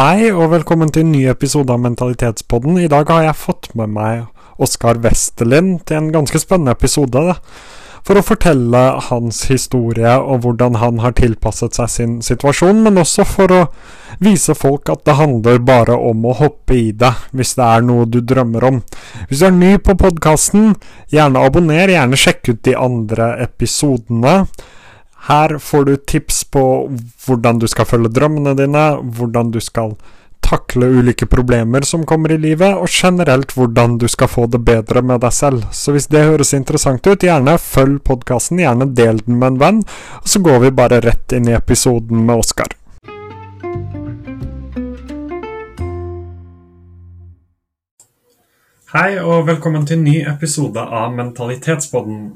Hei, og velkommen til en ny episode av Mentalitetspodden. I dag har jeg fått med meg Oskar Westerlind til en ganske spennende episode. Da. For å fortelle hans historie og hvordan han har tilpasset seg sin situasjon, men også for å vise folk at det handler bare om å hoppe i det, hvis det er noe du drømmer om. Hvis du er ny på podkasten, gjerne abonner, gjerne sjekk ut de andre episodene. Her får du tips på hvordan du skal følge drømmene dine, hvordan du skal takle ulike problemer som kommer i livet, og generelt hvordan du skal få det bedre med deg selv. Så hvis det høres interessant ut, gjerne følg podkasten, gjerne del den med en venn, og så går vi bare rett inn i episoden med Oskar. Hei, og velkommen til en ny episode av Mentalitetspodden.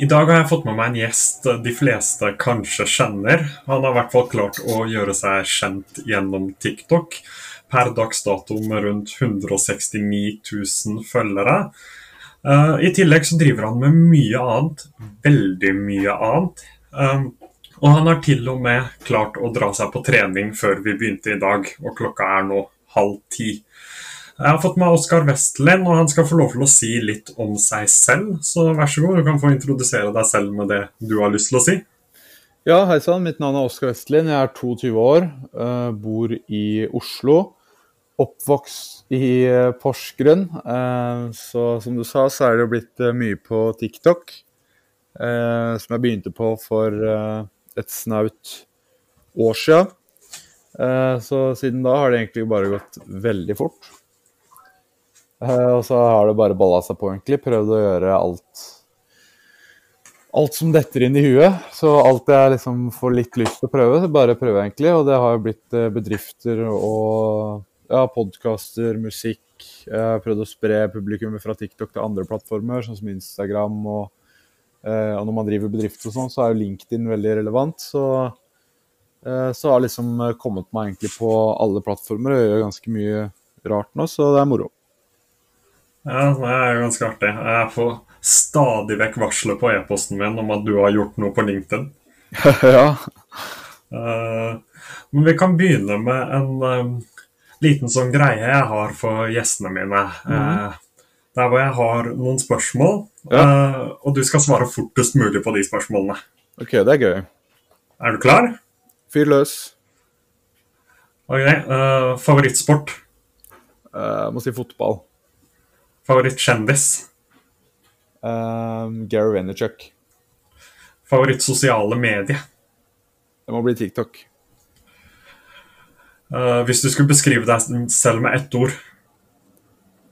I dag har jeg fått med meg en gjest de fleste kanskje kjenner. Han har i hvert fall klart å gjøre seg kjent gjennom TikTok. Per dags dato med rundt 169 000 følgere. Uh, I tillegg så driver han med mye annet. Veldig mye annet. Um, og han har til og med klart å dra seg på trening før vi begynte i dag, og klokka er nå halv ti. Jeg har fått med Oskar Westlen, og han skal få lov til å si litt om seg selv. Så vær så god, du kan få introdusere deg selv med det du har lyst til å si. Ja, hei sann. Mitt navn er Oskar Westlin. Jeg er 22 år, uh, bor i Oslo. Oppvokst i uh, Porsgrunn. Uh, så som du sa, så er det blitt mye på TikTok. som jeg begynte på for et snaut år sia. så siden da har det egentlig bare gått veldig fort. Eh, og så har det bare balla seg på, egentlig. Prøvd å gjøre alt Alt som detter inn i huet. Så alt jeg liksom får litt lyst til å prøve, bare prøve, egentlig. Og det har jo blitt eh, bedrifter og ja, podkaster, musikk. Jeg har prøvd å spre publikummet fra TikTok til andre plattformer, sånn som Instagram. Og, eh, og når man driver bedrifter og sånn, så er jo LinkedIn veldig relevant. Så, så har jeg liksom kommet meg egentlig på alle plattformer og gjør ganske mye rart nå, så det er moro. Ja, det er ganske artig. Jeg får stadig vekk varsler på e-posten min om at du har gjort noe på LinkedIn. ja. Uh, men vi kan begynne med en uh, liten sånn greie jeg har for gjestene mine. Mm. Uh, der hvor jeg har noen spørsmål, ja. og du skal svare fortest mulig på de spørsmålene. Ok, det er gøy. Er du klar? Fyr løs. Ok, Favorittsport? Jeg må si fotball. Favorittkjendis? Um, Gary Vaynerchuk. Favorittsosiale medie? Det må bli TikTok. Uh, hvis du skulle beskrive deg selv med ett ord?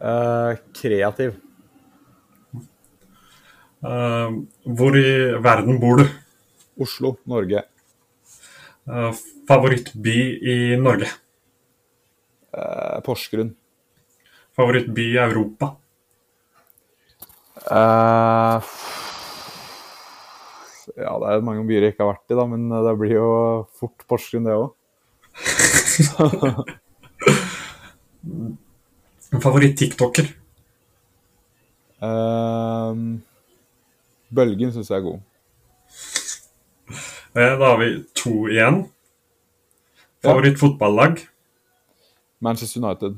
Uh, kreativ. Uh, hvor i verden bor du? Oslo, Norge. favorittby i Norge? Porsgrunn. Favorittby i Europa? Uh, ja, det er mange byer jeg ikke har vært i, da, men det blir jo fort Porsgrunn, det òg. Favoritt-tiktoker? Uh, bølgen syns jeg er god. Eh, da har vi to igjen. Favoritt-fotballag? Manchester United.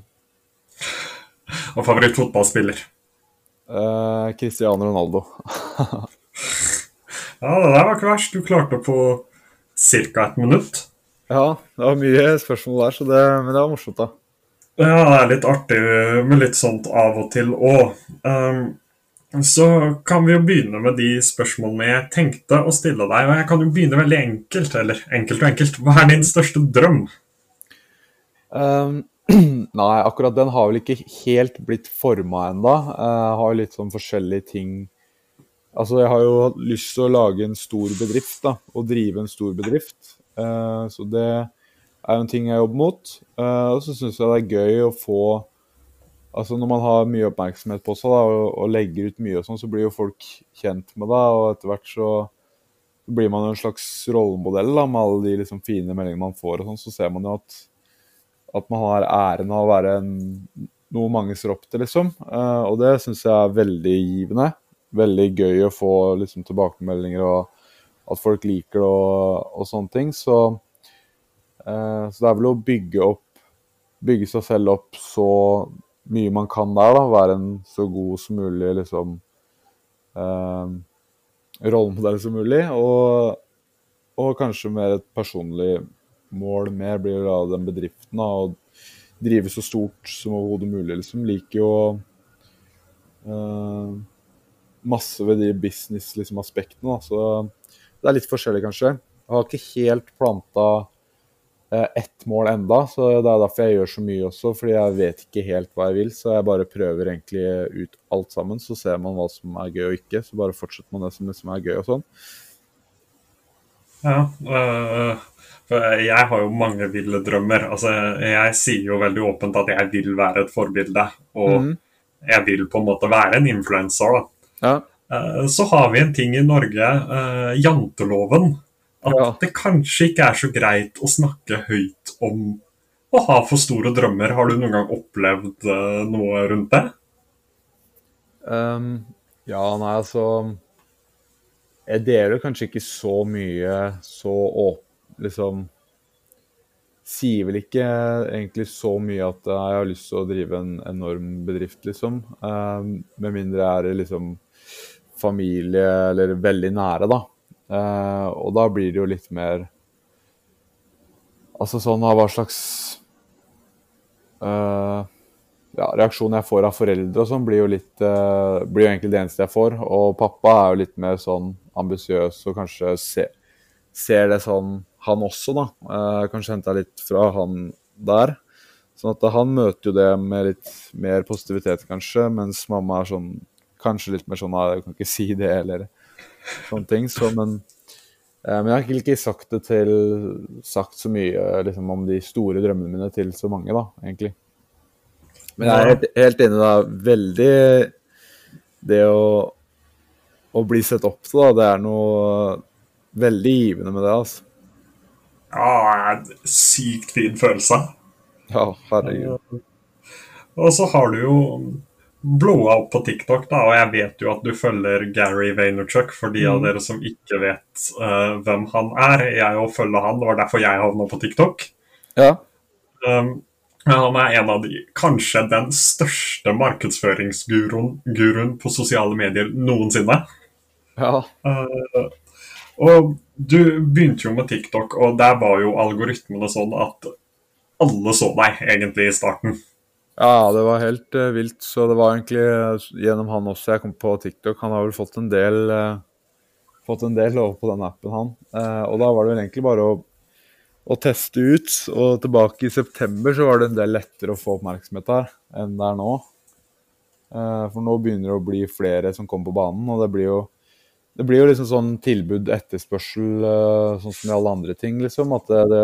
Og favoritt-fotballspiller? Uh, Cristiano Ronaldo. ja, det der var ikke verst. Du klarte på ca. et minutt. Ja, det var mye spørsmål der, det, men det var morsomt, da. Ja, det er litt artig med litt sånt av og til òg. Um, så kan vi jo begynne med de spørsmålene jeg tenkte å stille deg. Og jeg kan jo begynne veldig enkelt, eller enkelt og enkelt. Hva er din største drøm? Um, Nei, akkurat den har vel ikke helt blitt forma ennå. Eh, har litt sånn forskjellige ting Altså, jeg har jo lyst til å lage en stor bedrift, da. Og drive en stor bedrift. Eh, så det er jo en ting jeg jobber mot. Eh, og så syns jeg det er gøy å få Altså når man har mye oppmerksomhet på seg da, og, og legger ut mye og sånn, så blir jo folk kjent med deg, og etter hvert så blir man en slags rollemodell da, med alle de liksom, fine meldingene man får, og sånn, så ser man jo at at man har æren av å være en, noe mange ser opp til, liksom. Uh, og det syns jeg er veldig givende. Veldig gøy å få liksom, tilbakemeldinger og at folk liker det og, og sånne ting. Så, uh, så, det er vel å bygge opp bygge seg selv opp så mye man kan der, da. Være en så god som mulig, liksom uh, rollemodell som mulig. Og, og kanskje mer et personlig mål mer blir da den bedriften. da, og drive så stort som overhodet mulig. liksom. Liker jo uh, masse ved de business-aspektene. Liksom, så det er litt forskjellig, kanskje. Jeg har ikke helt planta uh, ett mål enda, så det er derfor jeg gjør så mye også. Fordi jeg vet ikke helt hva jeg vil, så jeg bare prøver egentlig ut alt sammen. Så ser man hva som er gøy og ikke. Så bare fortsetter man det som liksom er gøy og sånn. Ja, øh, jeg har jo mange ville drømmer. Altså, jeg sier jo veldig åpent at jeg vil være et forbilde. Og mm. jeg vil på en måte være en influenser. Ja. Uh, så har vi en ting i Norge, uh, janteloven. At ja. det kanskje ikke er så greit å snakke høyt om å ha for store drømmer. Har du noen gang opplevd uh, noe rundt det? Um, ja, nei, altså Jeg deler kanskje ikke så mye så åpent liksom Sier vel ikke egentlig så mye at jeg har lyst til å drive en enorm bedrift, liksom. Um, med mindre jeg er liksom familie eller veldig nære, da. Uh, og da blir det jo litt mer Altså sånn av hva slags uh, ja, reaksjon jeg får av foreldre og sånn, blir jo litt uh, blir jo egentlig det eneste jeg får. Og pappa er jo litt mer sånn ambisiøs og kanskje se, ser det sånn han også, da. Eh, kanskje henta litt fra han der. Sånn at han møter jo det med litt mer positivitet, kanskje, mens mamma er sånn kanskje litt mer sånn Nei, jeg kan ikke si det, eller sånne ting. Så, men, eh, men, jeg har ikke sagt det til Sagt så mye liksom, om de store drømmene mine til så mange, da, egentlig. Men jeg er helt, helt enig, da. Veldig Det å, å bli sett opp til, da, det er noe veldig givende med det, altså. Ja, en sykt fin følelse. Ja, herregud. Og så har du jo blowa opp på TikTok, da, og jeg vet jo at du følger Gary Vaynerchuk, for de av mm. dere som ikke vet uh, hvem han er. Jeg òg følger han, det var derfor jeg havna på TikTok. Ja. Um, han er en av de, kanskje den største markedsføringsguruen på sosiale medier noensinne. Ja. Uh, og du begynte jo med TikTok, og der var jo algoritmene sånn at alle så deg egentlig i starten. Ja, det var helt uh, vilt. Så det var egentlig uh, gjennom han også jeg kom på TikTok. Han har vel fått en del uh, fått en del over på den appen, han. og da var det vel egentlig bare å, å, teste ut. Og tilbake i september så var det en del lettere å få oppmerksomhet her enn det er nå. for nå begynner det å bli flere som kommer på banen, og det blir jo det blir jo liksom sånn tilbud-etterspørsel, eh, sånn som i alle andre ting, liksom. At det, det,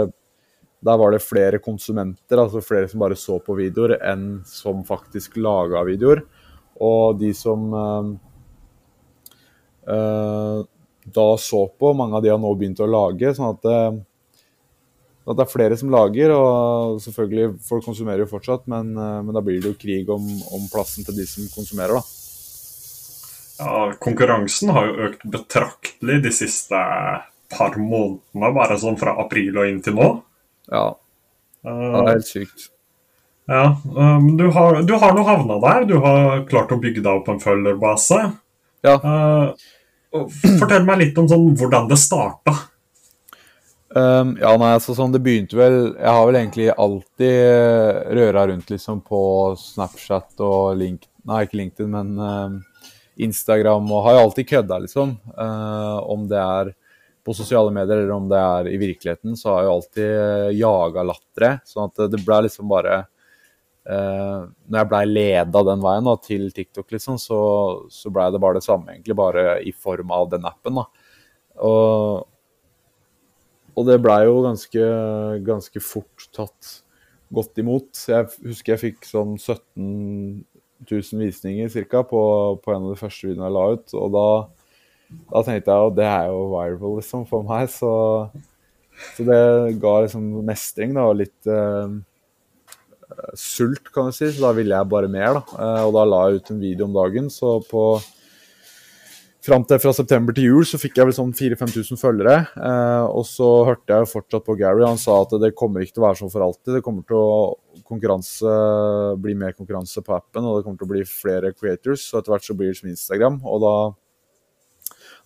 der var det flere konsumenter, altså flere som bare så på videoer, enn som faktisk laga videoer. Og de som øh, øh, da så på, mange av de har nå begynt å lage. sånn at det, at det er flere som lager, og selvfølgelig, folk konsumerer jo fortsatt, men, men da blir det jo krig om, om plassen til de som konsumerer, da. Ja, konkurransen har jo økt betraktelig de siste par månedene, bare sånn fra april og inn til nå. Ja. Det er helt sykt. Ja, um, du, har, du har nå havna der. Du har klart å bygge deg opp en følgerbase. Ja. Uh, fortell meg litt om sånn, hvordan det starta. Um, ja, nei, altså sånn, det begynte vel Jeg har vel egentlig alltid røra rundt liksom på Snapchat og Link... Nei, ikke LinkedIn, men um, Instagram og har jo alltid kødda, liksom. Uh, om det er på sosiale medier eller om det er i virkeligheten, så har jeg jo alltid jaga lattere. Sånn at det ble liksom bare uh, Når jeg blei leda den veien da, til TikTok, liksom, så, så blei det bare det samme, egentlig. Bare i form av den appen. da. Og, og det blei jo ganske, ganske fort tatt godt imot. Jeg husker jeg fikk sånn 17 1000 visninger cirka, På, på, en av de første videoene jeg la ut. Og da, da tenkte jeg at det er jo viral liksom, for meg. Så, så det ga liksom mestring da, og litt uh, sult, kan du si. Så da ville jeg bare mer. da. Uh, og da la jeg ut en video om dagen. Så på Fram til fra september til jul så fikk jeg vel sånn 4000-5000 følgere. Eh, og så hørte jeg jo fortsatt på Gary. Han sa at det kommer ikke til å være sånn for alltid. Det kommer til å bli mer konkurranse på appen, og det kommer til å bli flere creators. Og etter hvert så blir det som Instagram. Og da,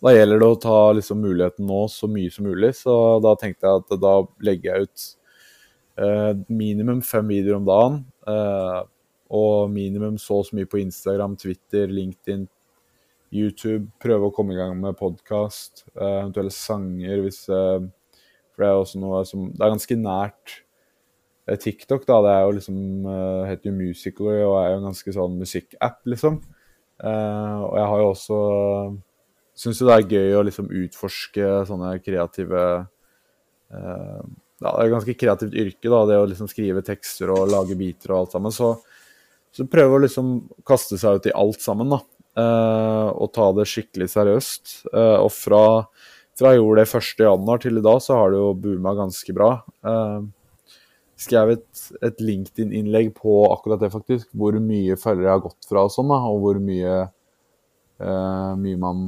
da gjelder det å ta liksom muligheten nå så mye som mulig. Så da tenkte jeg at da legger jeg ut eh, minimum fem videoer om dagen. Eh, og minimum så og så mye på Instagram, Twitter, LinkedIn, YouTube. Prøve å komme i gang med podkast, eh, eventuelle sanger hvis eh, For det er også noe som Det er ganske nært eh, TikTok, da. Det er jo liksom heter jo Musically og er jo en ganske sånn musikkapp, liksom. og jeg har jo også Syns jo det er gøy å liksom utforske sånne kreative ja, det er et ganske kreativt yrke, da, det å liksom skrive tekster og lage biter og alt sammen. Så, så prøve å liksom kaste seg ut i alt sammen, da. Uh, og ta det skikkelig seriøst. Uh, og fra, fra, jeg gjorde det 1.1 til i dag, så har det jo booma ganske bra. Uh, skrev et, et LinkedIn-innlegg på akkurat det, faktisk. Hvor mye følgere jeg har gått fra og sånn, da, og hvor mye, mye man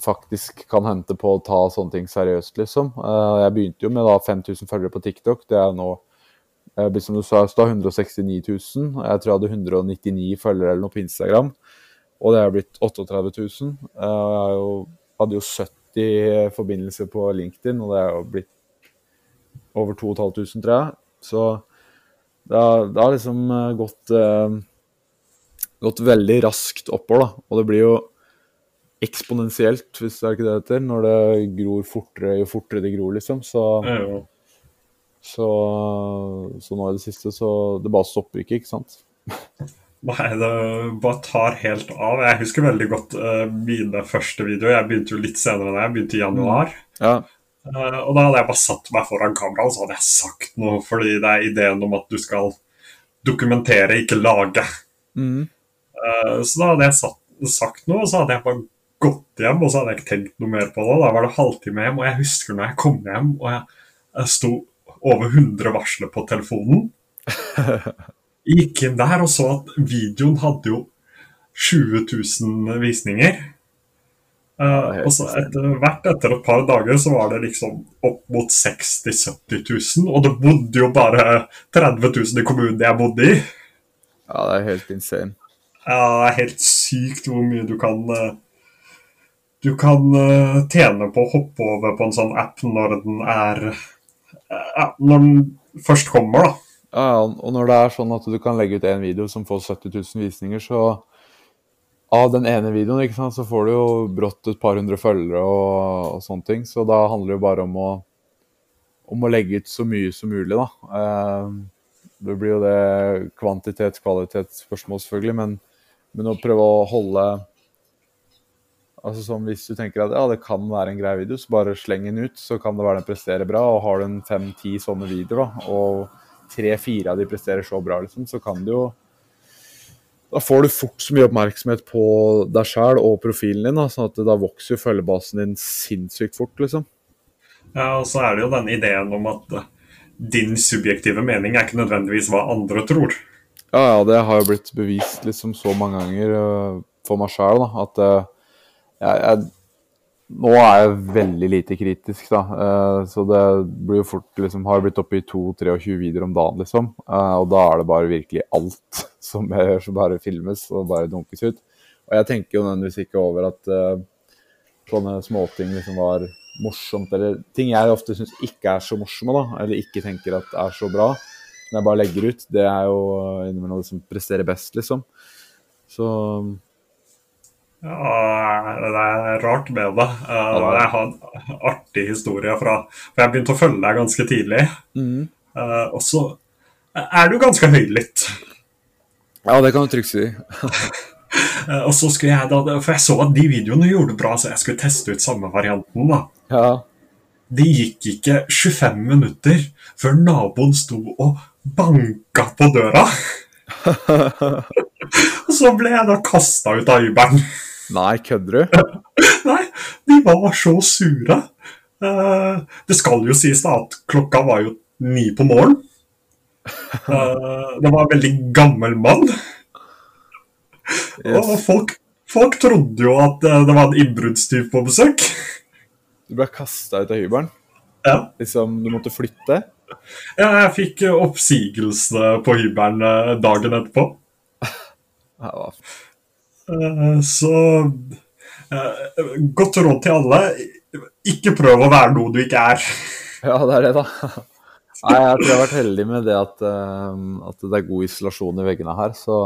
faktisk kan hente på å ta sånne ting seriøst, liksom. jeg begynte jo med da 5000 følgere på TikTok. Det er nå Eh, som du sa i stad, 169 000. Jeg tror jeg hadde 199 følgere eller noe på Instagram. Og det er blitt 38 000. Jeg jo, hadde jo 70 forbindelser på LinkedIn, og det er jo blitt over 2500, tror jeg. Så det har, det har liksom eh, gått, eh, gått veldig raskt oppover, da. Og det blir jo eksponentielt, hvis det er ikke det det heter, når det gror fortere jo fortere det gror, liksom. Så ja, ja. Så, så, nå i det siste så Det bare stopper ikke, ikke sant? Nei, det bare tar helt av. Jeg husker veldig godt uh, mine første videoer. Jeg begynte jo litt senere enn jeg begynte i januar. Mm. Ja. Uh, og da hadde jeg bare satt meg foran kamera og så hadde jeg sagt noe, fordi det er ideen om at du skal dokumentere, ikke lage. Mm. Uh, så da hadde jeg satt, sagt noe, og så hadde jeg bare gått hjem, og så hadde jeg ikke tenkt noe mer på det. Da var det halvtime hjem, og jeg husker når jeg kom hjem og jeg, jeg sto over 100 varsler på telefonen. Gikk inn der og så at videoen hadde jo 20 000 visninger. Uh, og så etter hvert etter et par dager så var det liksom opp mot 60 000-70 000. Og det bodde jo bare 30 000 i kommunen jeg bodde i. Ja, det er helt insane. Ja, det er helt sykt hvor mye du kan uh, Du kan uh, tjene på å hoppe over på en sånn app når den er ja, når den først kommer, da. Ja, og når det er sånn at du kan legge ut én video som får 70 000 visninger, så av den ene videoen ikke sant, så får du jo brått et par hundre følgere og, og sånne ting. Så da handler det jo bare om å, om å legge ut så mye som mulig, da. Eh, det blir jo det kvantitet-kvalitetsspørsmål, selvfølgelig, men, men å prøve å holde Altså som Hvis du tenker at ja, det kan være en grei video, så bare sleng den ut. Så kan det være den presterer bra. Og har du en fem-ti sånne videoer, da, og tre-fire av de presterer så bra, liksom, så kan du jo Da får du fort så mye oppmerksomhet på deg sjæl og profilen din, da, sånn at da vokser jo følgebasen din sinnssykt fort, liksom. Ja, og så er det jo denne ideen om at eh, din subjektive mening er ikke nødvendigvis hva andre tror. Ja, ja, det har jo blitt bevist liksom så mange ganger uh, for meg sjæl at uh, jeg, jeg, nå er jeg veldig lite kritisk, da. Uh, så det blir jo fort liksom, Har blitt oppe i 22-23 videoer om dagen, liksom. Uh, og da er det bare virkelig alt som jeg gjør, som bare filmes og bare dunkes ut. Og jeg tenker jo nødvendigvis ikke over at uh, sånne småting liksom var morsomt, eller ting jeg ofte syns ikke er så morsomme, da, eller ikke tenker at er så bra, når jeg bare legger ut, det er jo innimellom det som presterer best, liksom. Så ja, det er rart med det. Jeg har en artig historie fra For jeg begynte å følge deg ganske tidlig. Mm. Uh, og så er du ganske høylytt. Ja, det kan du trygt si. uh, og så skulle jeg da For jeg så at de videoene gjorde bra, så jeg skulle teste ut samme varianten. da. Ja. Det gikk ikke 25 minutter før naboen sto og banka på døra. Og så ble jeg da kasta ut av hybelen. Nei, kødder du? Nei, de var så sure. Uh, det skal jo sies da at klokka var jo ni på morgenen. Uh, det var en veldig gammel mann. Yes. Og folk Folk trodde jo at eh, det var en innbruddstyv på besøk. Du ble kasta ut av hybelen? Ja. Liksom, du måtte flytte? Ja jeg fikk oppsigelsene på hybelen eh, dagen etterpå. Eh, Så eh, godt råd til alle. Ikke prøv å være noe du ikke er. Ja, det er det, da. Nei, jeg tror jeg har vært heldig med det at, eh, at det er god isolasjon i veggene her, så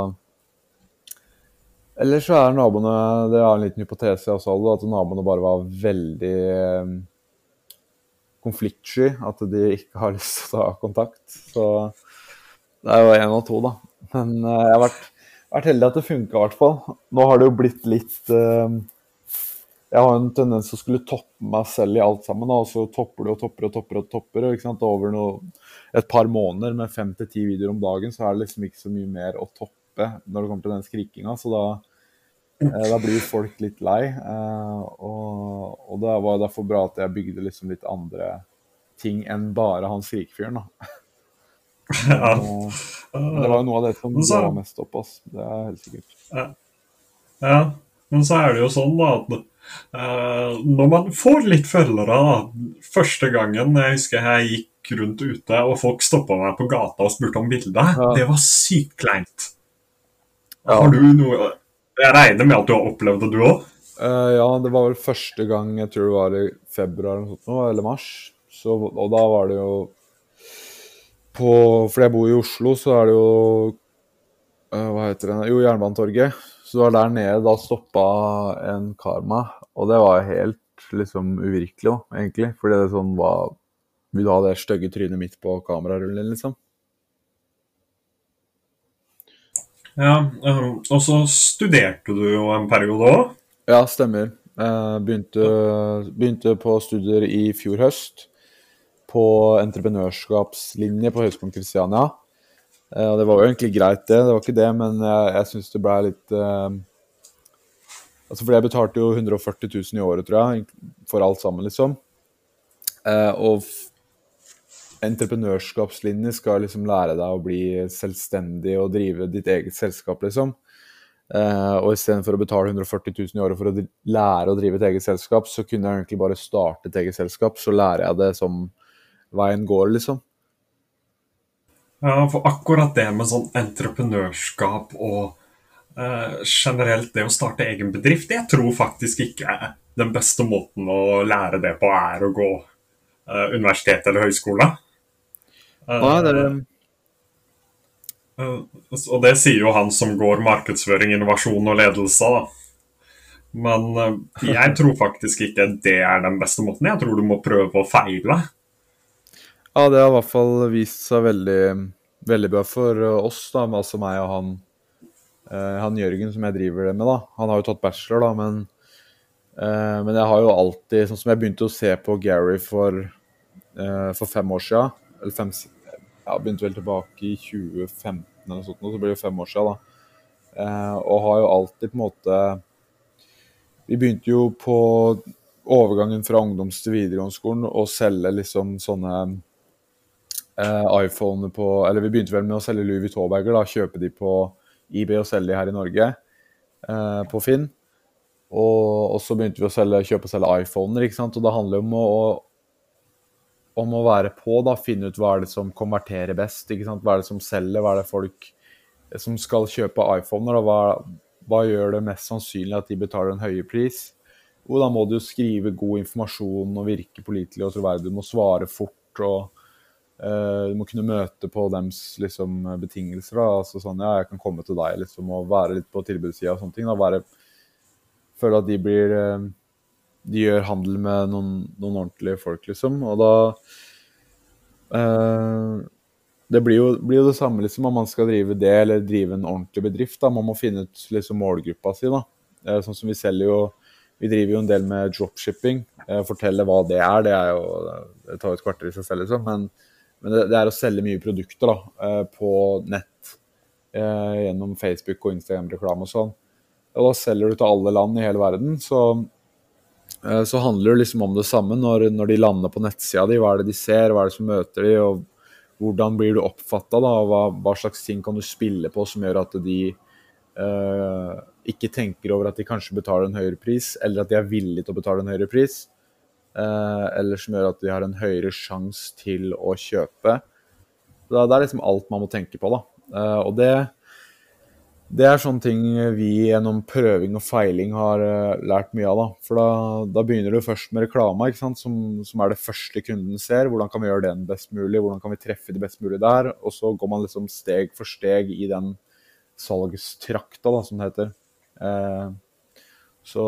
Ellers så er naboene Det er en liten hypotese jeg også hadde, at naboene bare var veldig eh, konfliktsky. At de ikke har lyst til å ta kontakt. Så det er jo én og to, da. Men eh, jeg har vært, vært heldig at det funka, i hvert fall. Nå har det jo blitt litt eh, jeg har en tendens til å skulle toppe meg selv i alt sammen. Og så topper du og topper og topper. og topper, ikke sant? Over noe, et par måneder med fem til ti videoer om dagen, så er det liksom ikke så mye mer å toppe når det kommer til den skrikinga. Så da, da blir folk litt lei. Eh, og, og det var derfor bra at jeg bygde liksom litt andre ting enn bare han skrikefyren. da. Ja. Det var jo noe av det som så- var mest opp oss. Det er helt sikkert. Ja, men så er det jo sånn da at uh, når man får litt følgere da, Første gangen jeg husker jeg gikk rundt ute, og folk stoppa meg på gata og spurte om bilde, Ja. det var sykt kleint. Ja. Har du noe Jeg regner med at du har opplevd det, du òg? Uh, ja, det var vel første gang, jeg tror det var i februar eller, mars. Så, og da var det jo på For jeg bor i Oslo, så er det jo uh, Hva heter det? Jo, Jernbanetorget. Så det var der nede da stoppa en kar meg. Og det var helt liksom uvirkelig, egentlig. Fordi det sånn var Vil du ha det stygge trynet mitt på kamerarullen, liksom? Ja, eh, og så studerte du jo en periode òg. Ja, stemmer. Eh, begynte, begynte på studier i fjor høst. På entreprenørskapslinje på Høgskolen Kristiania. Eh, det var jo egentlig greit, det. Det var ikke det, men jeg, jeg syns det ble litt Altså, fordi jeg betalte jo 140 000 i året, tror jeg, for alt sammen, liksom. Og entreprenørskapslinje skal liksom lære deg å bli selvstendig og drive ditt eget selskap, liksom. Uh, og istedenfor å betale 140 000 i året for å lære å drive et eget selskap, så kunne jeg egentlig bare starte et eget selskap. Så lærer jeg det som veien går, liksom. Ja, for akkurat det med sånn entreprenørskap og uh, generelt det å starte egen bedrift, jeg tror faktisk ikke den beste måten å lære det på er å gå uh, universitet eller høyskole. Eh, Nei, det er, eh, og det sier jo han som går markedsføring, innovasjon og ledelse, da. Men eh, jeg tror faktisk ikke det er den beste måten. Jeg tror du må prøve å feile. ja, det har i hvert fall vist seg veldig, veldig bra for oss, da, altså meg og han, eh, han Jørgen som jeg driver det med. da. Han har jo tatt bachelor, da, men, eh, men jeg har jo alltid Sånn som jeg begynte å se på Gary for, eh, for fem år siden. Eller fem, ja, begynte vel tilbake i 2015 eller noe sånt, så blir det fem år siden. da. Eh, og har jo alltid på en måte Vi begynte jo på overgangen fra ungdoms til videregående skolen å selge liksom sånne eh, iPhone på Eller vi begynte vel med å selge Louis Vuitton-bager, da. Kjøpe de på eBay og selge de her i Norge. Eh, på Finn. Og, og så begynte vi å selge, kjøpe og selge iPhoner, ikke sant. Og det handler jo om å, om å være på, da. Finne ut hva er det som konverterer best. Hva er det som selger? Hva er det folk som skal kjøpe iPhoner? og Hva, hva gjør det mest sannsynlig at de betaler en høyere pris? Jo, da må du skrive god informasjon og virke pålitelig og troverdig. Du må svare fort og uh, du må kunne møte på dems liksom, betingelser. Da. Altså sånn, ja, jeg kan komme til deg liksom, og være litt på tilbudssida og sånne ting. Da. Føle at de blir eh, De gjør handel med noen, noen ordentlige folk, liksom. Og da eh, det blir jo, blir jo det samme liksom, om man skal drive det eller drive en ordentlig bedrift. da, Man må finne ut liksom, målgruppa si. da. Eh, Sånn som Vi selger jo, vi driver jo en del med dropshipping. Eh, Fortelle hva det er, det er jo, det tar jo et kvarter i seg selv, liksom. Men, men det, det er å selge mye produkter da, eh, på nett eh, gjennom Facebook og Instagram-reklame og sånn. Og da selger du til alle land i hele verden. Så, så handler det liksom om det samme når, når de lander på nettsida di. Hva er det de ser, hva er det som møter de, og hvordan blir du oppfatta? Hva, hva slags ting kan du spille på som gjør at de eh, ikke tenker over at de kanskje betaler en høyere pris, eller at de er villige til å betale en høyere pris. eh, eller som gjør at de har en høyere sjanse til å kjøpe. Det, det er liksom alt man må tenke på, da. Eh, og det, det er sånne ting vi gjennom prøving og feiling har uh, lært mye av. Da For da, da begynner du først med sant? Som, som er det første kunden ser. Hvordan kan vi gjøre den best mulig? Hvordan kan vi treffe de best mulig der? Og så går man liksom steg for steg i den salgstrakta, da, som det heter. Eh, så,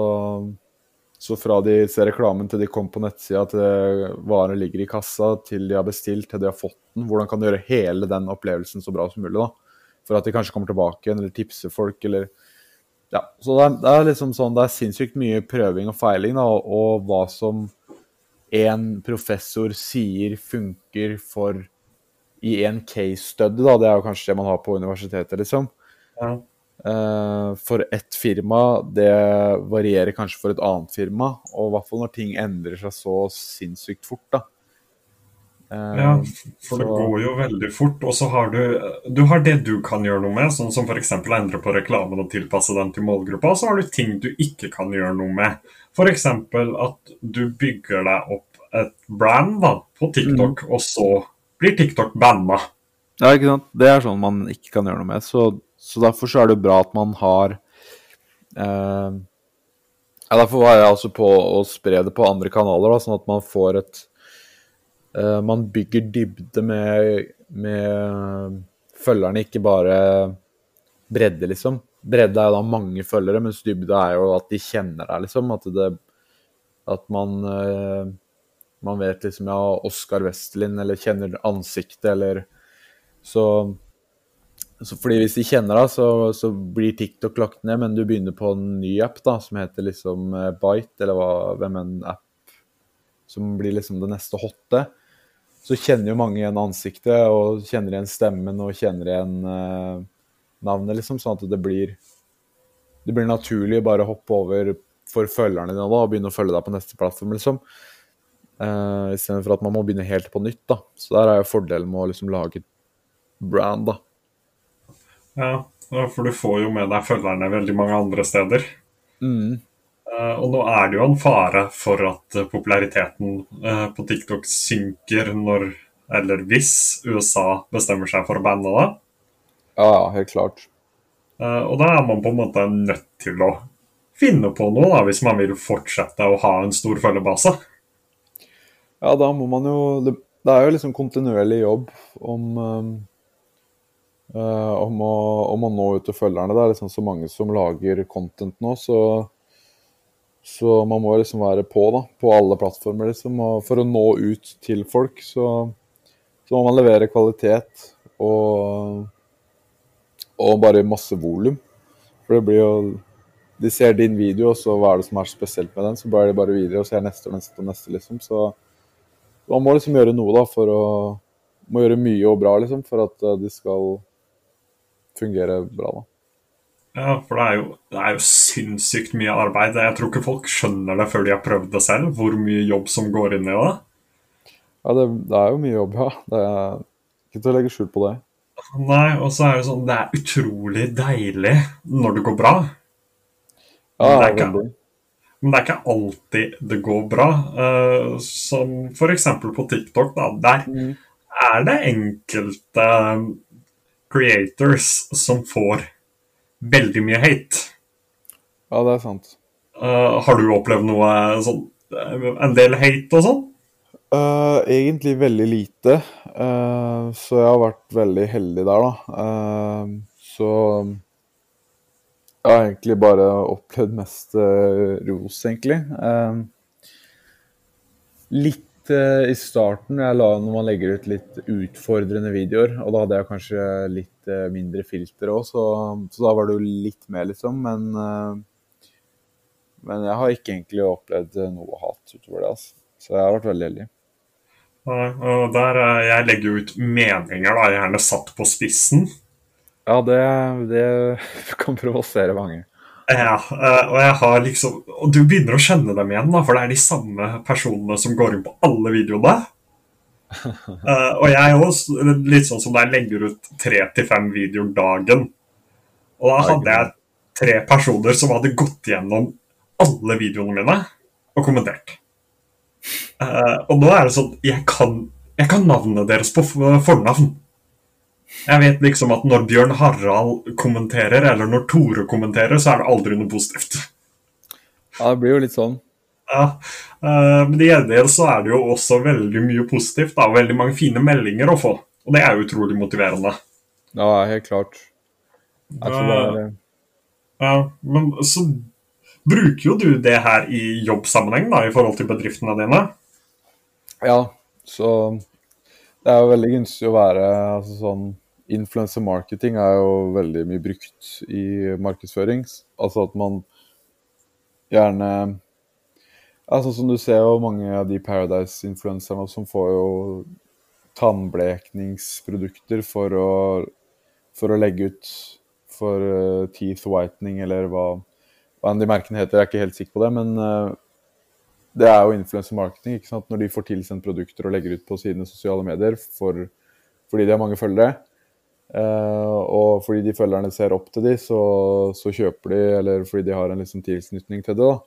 så fra de ser reklamen til de kommer på nettsida, til varen ligger i kassa, til de har bestilt, til de har fått den. Hvordan kan du gjøre hele den opplevelsen så bra som mulig? da? For at de kanskje kommer tilbake igjen, eller tipser folk, eller Ja. Så det er, det er liksom sånn, det er sinnssykt mye prøving og feiling, da, og, og hva som en professor sier funker for i en case study, da. Det er jo kanskje det man har på universitetet, liksom. Ja. Uh, for ett firma, det varierer kanskje for et annet firma. Og i hvert fall når ting endrer seg så sinnssykt fort, da. Eh, Ja, for det går jo veldig fort. Og så har du, du har det du kan gjøre noe med, sånn som f.eks. endre på reklamen og tilpasse den til målgruppa. Og så har du ting du ikke kan gjøre noe med. F.eks. at du bygger deg opp et brand da, på TikTok, og så blir TikTok banna. Ja, ikke sant. Det er sånn man ikke kan gjøre noe med. Så, så derfor så er det bra at man har eh, ja, Derfor var jeg altså på å spre det på andre kanaler, da, sånn at man får et Man bygger dybde med, med følgerne, ikke bare bredde, liksom. Bredde er jo da mange følgere, mens dybde er jo at de kjenner deg, liksom. At, det, at man eh, man vet liksom ja, Oskar Westelin, eller kjenner ansiktet, eller så, så Fordi hvis de kjenner deg, så, så blir TikTok lagt ned, men du begynner på en ny app da, som heter liksom eh, Bite, eller hva, hvem en app som blir liksom det neste hotte. Så kjenner jo mange igjen ansiktet, og kjenner igjen stemmen og kjenner igjen eh, navnet, liksom, sånn at det blir det blir naturlig bare å hoppe over for følgerne dine da, og begynne å følge deg på neste plattform, liksom. Uh, Istedenfor at man må begynne helt på nytt. da. Så der er jo fordelen med å liksom lage et brand, da. Ja, for du får jo med deg følgerne veldig mange andre steder. Mm. Eh, og nå er det jo en fare for at eh, populariteten eh, på TikTok synker når, eller hvis, USA bestemmer seg for å banne det. Ja, ja, helt klart. Og da er man på en måte nødt til å finne på noe, da, hvis man vil fortsette å ha en stor følgebase. Ja, da må man jo Det, det er jo liksom kontinuerlig jobb om um, om, å, om å nå ut til følgerne. Det er liksom så mange som lager content nå, så så man må liksom være på da, på alle plattformer. liksom, og For å nå ut til folk, så, så må man levere kvalitet og, og bare masse volum. For det blir jo De ser din video, og så hva er det som er spesielt med den? Så blar de bare videre og ser neste og neste og neste, liksom. Så man må liksom gjøre noe, da, for å Må gjøre mye og bra, liksom, for at eh, de skal fungere bra, da. Ja, for det er, jo, det er jo sinnssykt mye arbeid. Jeg tror ikke folk skjønner det før de har prøvd det selv, hvor mye jobb som går inn i det. Ja, det, det er jo mye jobb, ja. Det er ikke til å legge skjul på det. Nei, og så er det sånn Det er utrolig deilig når det går bra. Ja, Det er ikke-. Men det er ikke alltid det går bra. Uh, som f.eks. på TikTok. da, Der Mm. er det enkelte creators som får veldig mye hate. Ja, det er sant. Uh, har du opplevd noe sånn eh, En del hate og sånn? Uh, egentlig veldig lite, Uh, så jeg har vært veldig heldig der, da. Eh, så jeg har egentlig bare opplevd mest eh, ros, egentlig. Eh, litt eh, i starten, jeg la, når man legger ut litt utfordrende videoer, og da hadde jeg kanskje litt eh, mindre filter òg, så, så da var det jo litt mer, liksom. Men, eh, men jeg har ikke egentlig opplevd eh, noe hat utover det, altså. Så jeg har vært veldig heldig. Og der, eh, jeg legger jo ut meninger, da, gjerne satt på spissen. Ja, det, det kan provosere mange. Ja, eh, og jeg har liksom Og du begynner å kjenne dem igjen, da, for det er de samme personene som går inn på alle videoene. Eh, og jeg er også litt sånn som jeg legger ut tre til fem videoer dagen. Og da hadde jeg tre personer som hadde gått gjennom alle videoene mine og kommentert. Eh, og nå er det sånn Jeg kan, jeg kan navnet deres på fornavn. Jeg vet liksom at når Bjørn Harald kommenterer, eller når Tore kommenterer, så er det aldri noe positivt. Ja, det blir jo litt sånn. Ja, eh, Men i gjengjeld så er det jo også veldig mye positivt. da, og Veldig mange fine meldinger å få. Og det er utrolig motiverende. Ja, helt klart. Altså, det er, Ja, men så bruker jo du det her i jobbsammenheng da, i forhold til bedriftene dine. ja, så det er jo veldig gunstig å være altså sånn Influencer marketing er jo veldig mye brukt i markedsføring. Altså at man gjerne Altså som du ser jo mange av de Paradise-influenserne som får jo tannblekningsprodukter for å, for å legge ut for uh, teeth whitening, eller hva, hva enn de merkene heter. Jeg er ikke helt sikker på det, men uh, det er jo influencer marketing. ikke sant? Når de får tilsendt produkter og legger ut på sine sosiale medier for, fordi de har mange følgere. Uh, og fordi de følgerne ser opp til de, så, så, kjøper de, eller fordi de har en liksom tilknytning til det. da.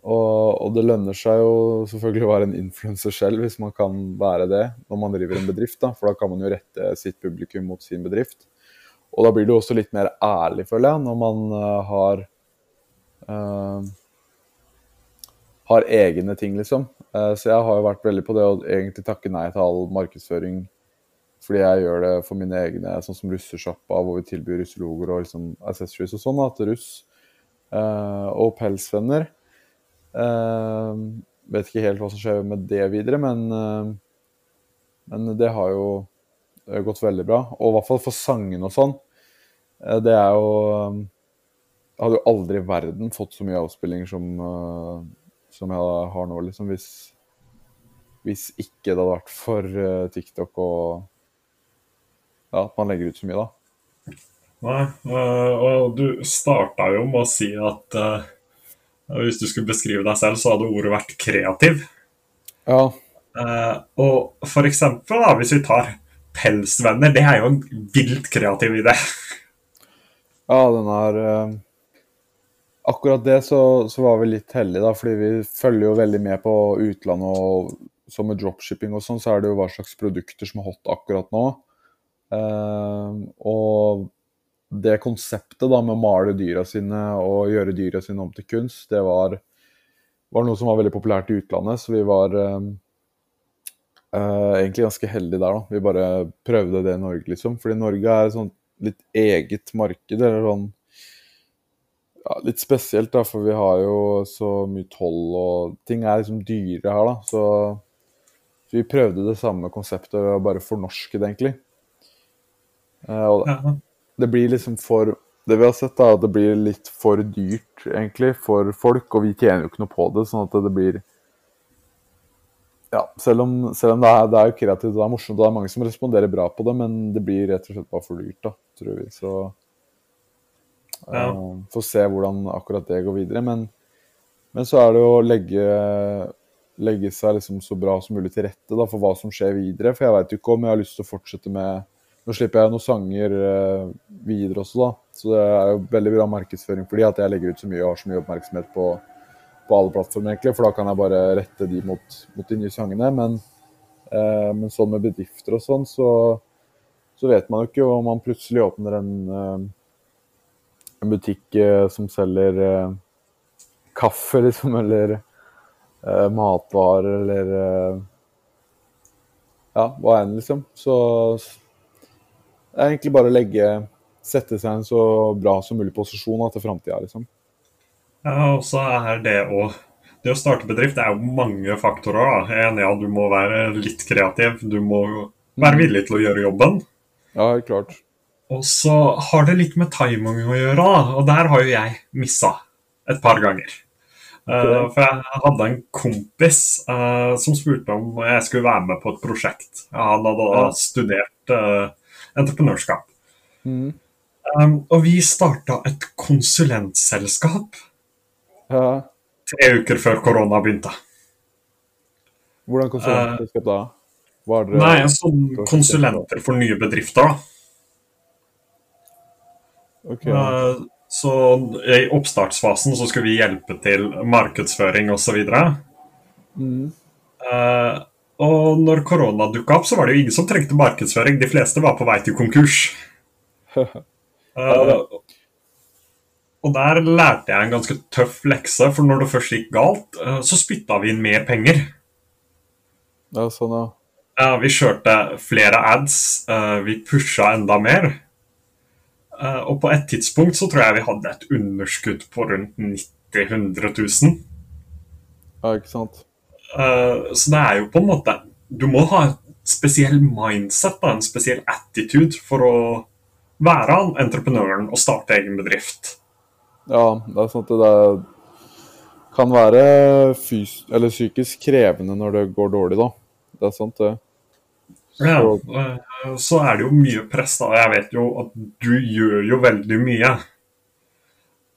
Og, og, det lønner seg jo selvfølgelig å være en influenser selv, hvis man kan være det når man driver en bedrift. da, For da kan man jo rette sitt publikum mot sin bedrift. Og da blir det også litt mer ærlig, føler jeg, når man uh, har uh, har egne ting, liksom. Uh, så jeg har jo vært veldig på det å egentlig takke nei til all markedsføring fordi jeg gjør det for mine egne, sånn som russesjappa, hvor vi tilbyr russelogoer og liksom accessories og sånn, til russ. og pelsvenner. Uh, vet ikke helt hva som skjer med det videre, men, uh, men det har jo gått veldig bra. Og i hvert fall for sangen og sånn. Uh, det er jo Jeg hadde jo aldri i verden fått så mye avspillinger som, som jeg har nå, liksom. Hvis, hvis ikke det hadde vært for TikTok og ja, at man legger ut så mye, da. Nei, og du starta jo med å si at hvis du skulle beskrive deg selv, så hadde ordet vært kreativ. Ja. Uh, og for eksempel, da, hvis vi tar pelsvenner, det er jo en vilt kreativ idé. Ja, den er Akkurat det så, så, var vi litt heldige, da, fordi vi følger jo veldig med på utlandet. og så med dropshipping og sånn, så er det jo hva slags produkter som er hot akkurat nå. Uh, og det konseptet da med å male dyra sine og gjøre dyra sine om til kunst, det var, var noe som var veldig populært i utlandet. Så vi var uh, egentlig ganske heldige der, da. Vi bare prøvde det i Norge, liksom. Fordi Norge er et sånt litt eget marked, eller sånn ja, Litt spesielt, da, for vi har jo så mye toll, og ting er liksom dyre her, da. Så, så vi prøvde det samme konseptet å bare fornorske det, egentlig. Uh, og, det blir liksom for Det vi har sett, da, at det blir litt for dyrt, egentlig, for folk. Og vi tjener jo ikke noe på det, sånn at det blir Ja, selv om, selv om det, er, det er jo kreativt og det er morsomt, og det er mange som responderer bra på det, men det blir rett og slett bare for dyrt, da, tror vi. Så ja. uh, Får se hvordan akkurat det går videre. Men, men så er det å legge, legge seg liksom så bra som mulig til rette da, for hva som skjer videre. For jeg veit jo ikke om jeg har lyst til å fortsette med nå slipper jeg noen sanger uh, videre også, da. Så det er jo veldig bra markedsføring fordi at jeg legger ut så mye og har så mye oppmerksomhet på, på alle plattformer, egentlig. For da kan jeg bare rette de mot, mot de nye sangene. Men, uh, men, sånn med bedrifter og sånn, så, så, vet man jo ikke om man plutselig åpner en, uh, en butikk som selger kaffe, liksom, eller matvarer, eller ja, hva enn, liksom. Så er egentlig bare å legge Sette seg i en så bra som mulig posisjon til framtida, liksom. Ja, og så er det å det å starte bedrift det er jo mange faktorer. da. I at du må være litt kreativ. Du må være mm. villig til å gjøre jobben. Ja, klart. Og så har det litt med timing å gjøre, da. Og der har jo jeg missa et par ganger. Uh, for jeg hadde en kompis uh, som spurte om jeg skulle være med på et prosjekt. Han hadde ja. studert uh, entreprenørskap. Mm. Um, og vi starta et konsulentselskap ja. tre uker før korona begynte. Hvordan konsulentselskap da? Var Nei, sånn konsulenter for nye bedrifter, da. Ok. ja. Eh, så i oppstartsfasen så skulle vi hjelpe til markedsføring osv. Mm. Uh, og når korona dukka opp, så var det jo ingen som trengte markedsføring. De fleste var på vei til konkurs. uh, og der lærte jeg en ganske tøff lekse, for når det først gikk galt, uh, så spytta vi inn mer penger. Ja, sånn, ja. Ja, vi kjørte flere ads, eh, vi pusha enda mer. Og på et tidspunkt så tror jeg vi hadde et underskudd på rundt 90 000-100 000. Ja, ikke sant. Eh, så det er jo på en måte Du må ha et spesiell mindset, da, en spesiell attitude, for å være entreprenøren og starte egen bedrift. Ja, det er sånn at det er, kan være psykisk krevende når det går dårlig, da. Det er sant, det. Ja, Så- eh, så er det jo mye press, da. Jeg vet jo at du gjør jo veldig mye.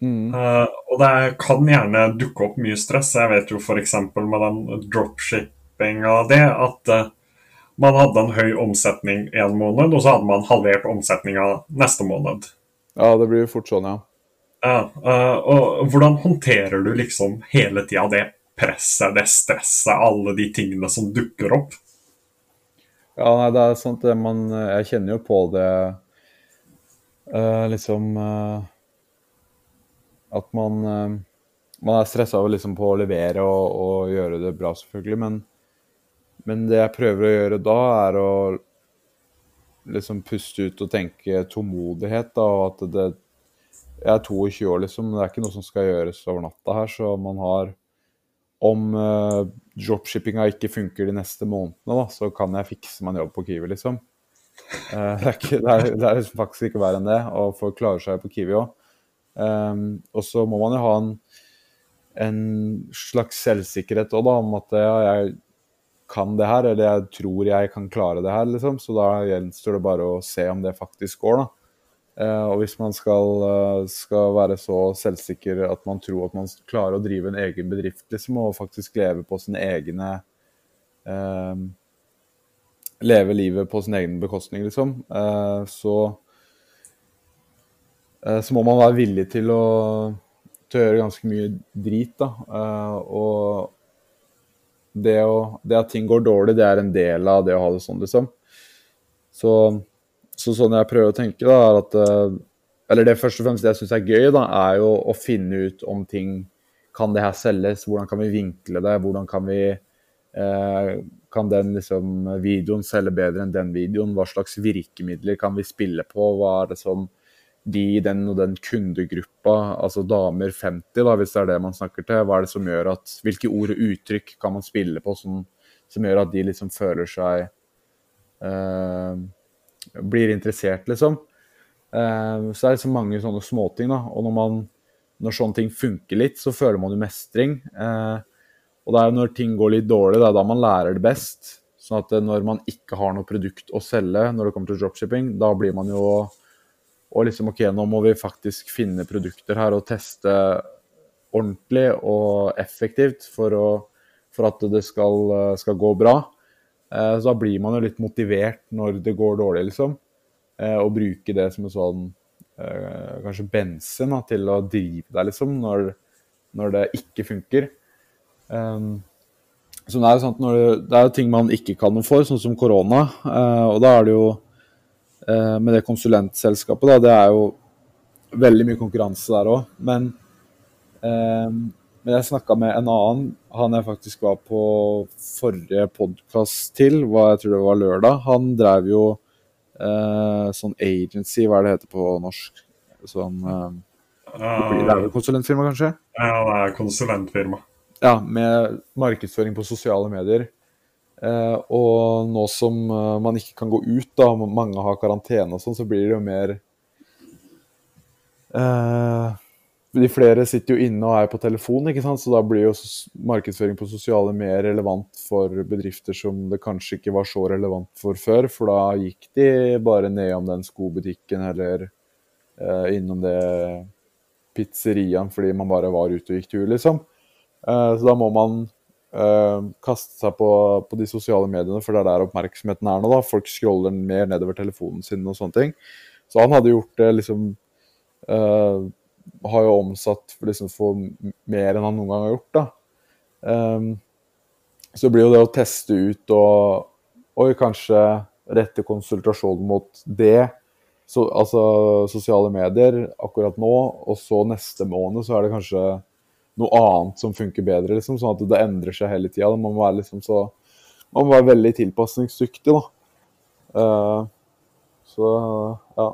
Mm. Eh, og det kan gjerne dukke opp mye stress. Jeg vet jo f.eks. med den dropshippinga det, at uh, man hadde en høy omsetning en måned, og så hadde man halvert omsetninga neste måned. Ja, det blir fort sånn, ja. Eh, og hvordan håndterer du liksom hele tida det presset, det stresset, alle de tingene som dukker opp? Ja, nei, det er sant det. Man, jeg kjenner jo på det liksom At man eh, Man er stressa liksom på å levere og, og gjøre det bra, selvfølgelig. Men, men det jeg prøver å gjøre da, er å liksom puste ut og tenke tålmodighet. da, og at det Jeg er 22 år, liksom. Det er ikke noe som skal gjøres over natta her. Så man har Om uh, dropshippinga ikke funker de neste månedene, da, så kan jeg fikse meg en jobb på Kiwi, liksom. Eh, det, er ikke, det, er, det er faktisk ikke verre enn det, og folk klarer seg på Kiwi òg. Og så må man jo ha en, en slags selvsikkerhet òg, da, om at ja, jeg kan det her, eller jeg tror jeg kan klare det her, liksom. Så da gjenstår det bare å se om det faktisk går, da. Uh, og hvis man skal, uh, skal være så selvsikker at man tror at man klarer å drive en egen bedrift, liksom, og faktisk leve på sine egne uh, Leve livet på sin egen bekostning, liksom, eh, så Så må man være villig til å, til å gjøre ganske mye drit, da. Eh, og det, å, det at ting går dårlig, det er en del av det å ha det sånn, liksom. Så, så sånn jeg prøver å tenke, da, er at eh, Eller det først og fremst jeg syns er gøy, da, er jo å finne ut om ting Kan det her selges? Hvordan kan vi vinkle det? Hvordan kan vi eh, Kan den liksom, videoen selge bedre enn den videoen? Hva slags virkemidler kan vi spille på? Hva er det som de i den og den kundegruppa, altså damer 50, da, hvis det er det man snakker til, hva er det som gjør at Hvilke ord og uttrykk kan man spille på som, som gjør at de liksom føler seg eh, Blir interessert, liksom. Eh, så det er liksom mange sånne småting, da. Og når, man, når sånne ting funker litt, så føler man jo mestring. Eh, og det er jo når ting går litt dårlig, det er da man lærer det best. Sånn at eh, når man ikke har noe produkt å selge når det kommer til dropshipping, da blir man jo og liksom OK, nå må vi faktisk finne produkter her og teste ordentlig og effektivt for, å, for at det skal, eh, skal gå bra. Eh, så da blir man jo litt motivert når det går dårlig, liksom. Eh, og bruke det som en sånn eh, kanskje bensin da, til å drive deg, liksom, når, når det ikke funker. Um, så sånn det, er jo ting man ikke kan noe for, sånn som korona. eh, og da er det jo eh, med det konsulentselskapet, da, det er jo veldig mye konkurranse der òg. Men, eh, men jeg snakka med en annen, han jeg faktisk var på forrige podkast til, hva jeg tror det var lørdag. Han drev jo eh, sånn agency, hva er det heter på norsk? Sånn eh, Det er vel konsulentfirma, kanskje? Ja, det er konsulentfirma. Ja, med markedsføring på sosiale medier. Eh, og nå som eh, man ikke kan gå ut, da, mange har karantene og sånn, så blir det jo mer eh, De flere sitter jo inne og er på telefon, ikke sant? så da blir jo markedsføring på sosiale mer relevant for bedrifter som det kanskje ikke var så relevant for før, for da gikk de bare nedom den skobutikken eller eh, innom det pizzeriaen fordi man bare var ute og gikk tur, liksom. Eh, så da må man eh, kaste seg på, på de sosiale mediene, for det er der oppmerksomheten er nå. da. Folk scroller mer nedover telefonen sin og sånne ting. Så han hadde gjort det liksom Uh, har jo omsatt for, liksom, for mer enn han noen gang har gjort. da. Um, så blir jo det å teste ut og Oi, kanskje rette konsultasjonen mot det, så, altså sosiale medier, akkurat nå, og så neste måned så er det kanskje noe annet som funker bedre, liksom, sånn at det endrer seg hele tida. Man liksom så Man må være veldig tilpasningsdyktig, da. Uh, så ja.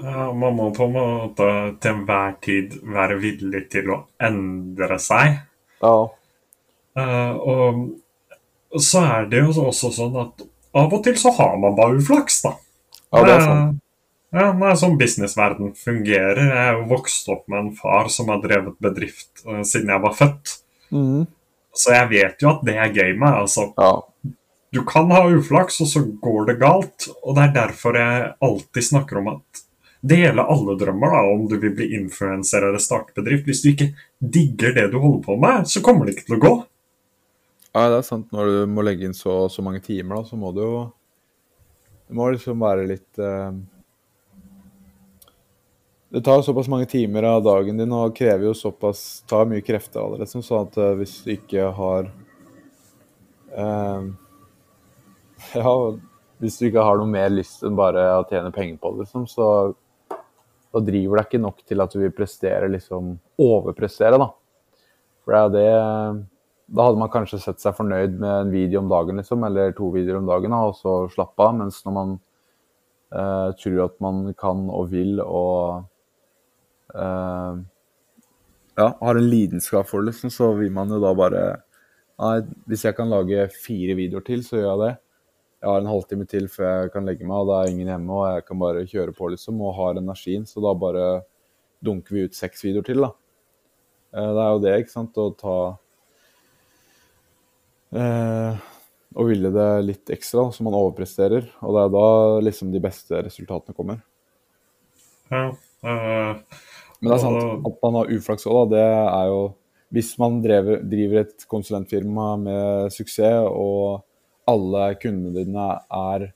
Ja, man må på en måte til enhver tid være villig til å endre seg. Ja. Uh, og så er det jo også sånn at av og til så har man bare uflaks, da. Ja, det er sant. Ja, det er sånn businessverden fungerer. Jeg er vokst opp med en far som har drevet bedrift uh, siden jeg var født. Mm. Så jeg vet jo at det er gamet. Altså, Ja. du kan ha uflaks, og så går det galt. Og det er derfor jeg alltid snakker om at det gjelder alle drømmer, da, om du vil bli influenser eller starte bedrift. Hvis du ikke digger det du holder på med, så kommer det ikke til å gå. Ja, det er sant. Når du må legge inn så, så mange timer, da, så må du jo Det må liksom være litt eh, Det tar såpass mange timer av dagen din og krever jo såpass tar mye krefter av det, liksom, sånn at eh, hvis du ikke har eh, Ja, hvis du ikke har noe mer lyst enn bare å tjene penger på det, liksom, så da driver deg ikke nok til at du vil prestere, liksom overprestere, da. For det er det Da hadde man kanskje sett seg fornøyd med en video om dagen, liksom, eller to videoer om dagen, da, og så slappe av. Mens når man eh, tror at man kan og vil og eh, ja, har en lidenskap for det, liksom, så vil man jo da bare Nei, hvis jeg kan lage fire videoer til, så gjør jeg det. Jeg har en halvtime til før jeg kan legge meg, og da er ingen hjemme, og jeg kan bare kjøre på, liksom, og har energien. Så da bare dunker vi ut seks videoer til, da. Eh, Det er jo det, ikke sant, å ta eh, Å ville det litt ekstra, så man overpresterer. Og det er da liksom de beste resultatene kommer. Ja, øh, Men det er sant at man har uflaks òg, da. Det er jo Hvis man drever, driver et konsulentfirma med suksess, og alle kundene dine er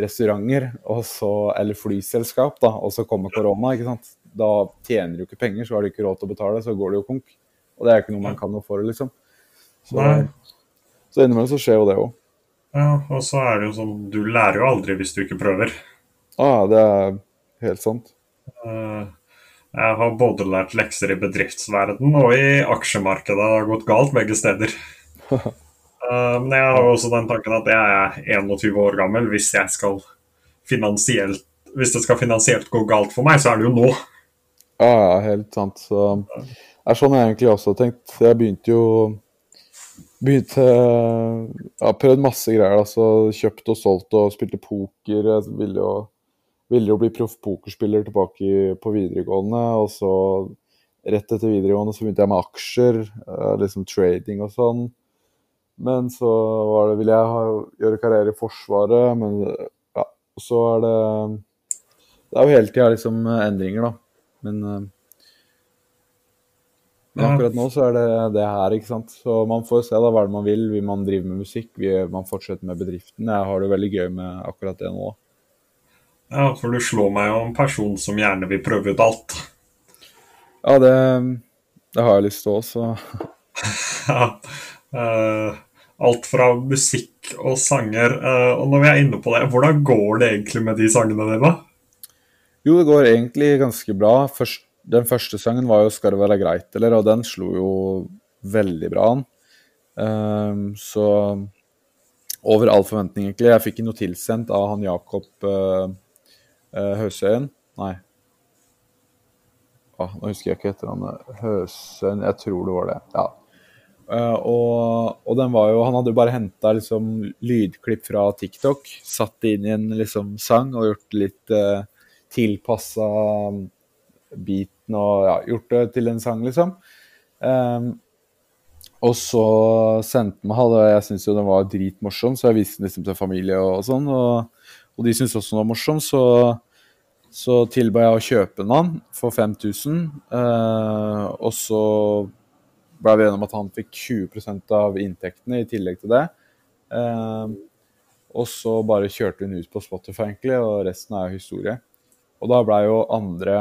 restauranter så, eller flyselskap, da, og så kommer korona, ikke sant. Da tjener du ikke penger, så har du ikke råd til å betale, så går det jo konk. Og det er ikke noe man kan noe for, liksom. Så, så innimellom så skjer jo det òg. ja, og så er det jo sånn Du lærer jo aldri hvis du ikke prøver. Ah, det er helt sant. Øh, jeg har både lært lekser i bedriftsverden og i aksjemarkedet. Det har gått galt begge steder. Øh, men jeg har også den tanken at jeg er 21 år gammel. Hvis Hvis det skal finansielt gå galt for meg, så er det jo nå. Ja, ja, helt sant. Så det er sånn jeg egentlig også har tenkt. Jeg begynte jo Begynte Ja, prøvd masse greier. altså Kjøpt og solgt og spilte poker. Jeg ville jo, ville jo bli proff pokerspiller tilbake på videregående. Og så rett etter videregående så begynte jeg med aksjer, eh, liksom trading og sånn. Men så var det, ville jeg ha, gjøre karriere i Forsvaret, men ja, så er det Det er jo hele tida liksom endringer, da. Men, eh, men akkurat nå så er det det her, ikke sant. Så man får se da hva det man vil. Vil man drive med musikk? Vil man fortsette med bedriften? Jeg har det veldig gøy med akkurat det nå. Ja, For du slår meg jo en person som gjerne vil prøve ut alt. Ja, det, det har jeg lyst til også. Ja. Uh, alt fra musikk og sanger. Uh, og når vi er inne på det, hvordan går det egentlig med de sangene dine? Jo, det går egentlig ganske bra. Først, den første sangen var jo 'Skal det være greit', eller, og den slo jo veldig bra an. Ehm, så over all forventning, egentlig. Jeg fikk noe tilsendt av han Jakob uh, Høsøyen. Nei. Ah, nå husker jeg ikke etternavnet. Høsøyen, jeg tror det var det. Ja. Eh, og, og den var jo Han hadde jo bare henta liksom, lydklipp fra TikTok, satt det inn i en liksom, sang og gjort litt eh, tilpassa beaten og ja, gjort det til en sang, liksom. Um, og så sendte han hadde, Jeg syntes jo den var dritmorsom, så jeg viste den liksom til familie og, og sånn. Og, og de syntes også den var morsom, så, så tilba jeg å kjøpe den for 5000. Eh, og så ble vi enige om at han fikk 20 av inntektene i tillegg til det. Eh, og så bare kjørte hun ut på Spotify, egentlig, og resten er historie. Og da blei jo andre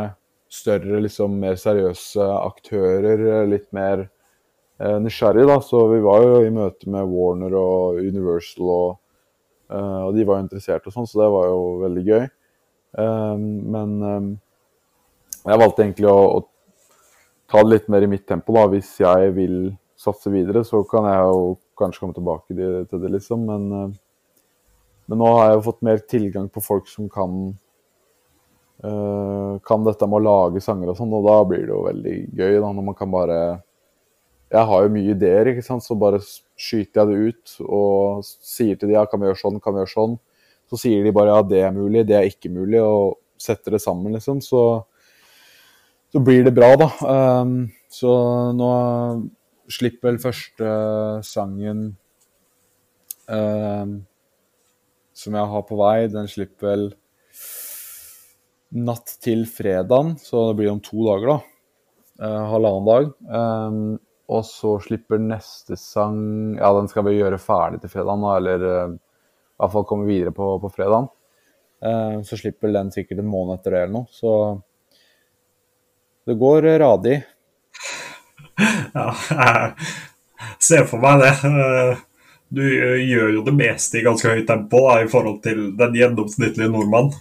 større, liksom mer seriøse aktører, litt mer eh, nysgjerrig, da. Så vi var jo i møte med Warner og Universal, og, eh, og de var jo interessert og sånn, så det var jo veldig gøy. Um, men um, jeg valgte egentlig å, å, ta det litt mer i mitt tempo, da. Hvis jeg vil satse videre, så kan jeg jo kanskje komme tilbake til det, liksom. Men, uh, men nå har jeg jo fått mer tilgang på folk som kan uh, kan dette med å lage sanger og sånn, og da blir det jo veldig gøy, da, når man kan bare jeg har jo mye ideer, ikke sant? så bare skyter jeg det ut og sier til de ja, kan vi gjøre sånn, kan vi gjøre sånn. Så sier de bare ja, det er mulig, det er ikke mulig, og setter det sammen, liksom. Så, så blir det bra, da. Um, så nå slipper vel første sangen um, som jeg har på vei, den slipper vel natt til fredagen, så det blir om to dager, da. Uh, halvannen dag. Um, og så slipper neste sang Ja, den skal vi gjøre ferdig til fredagen, eller uh, i hvert fall komme videre på, på fredag. Uh, så slipper den sikkert en måned etter det eller noe. Så det går radig. Ja, jeg ser for meg det. Du gjør jo det meste i ganske høyt tempo da, i forhold til den gjennomsnittlige nordmann.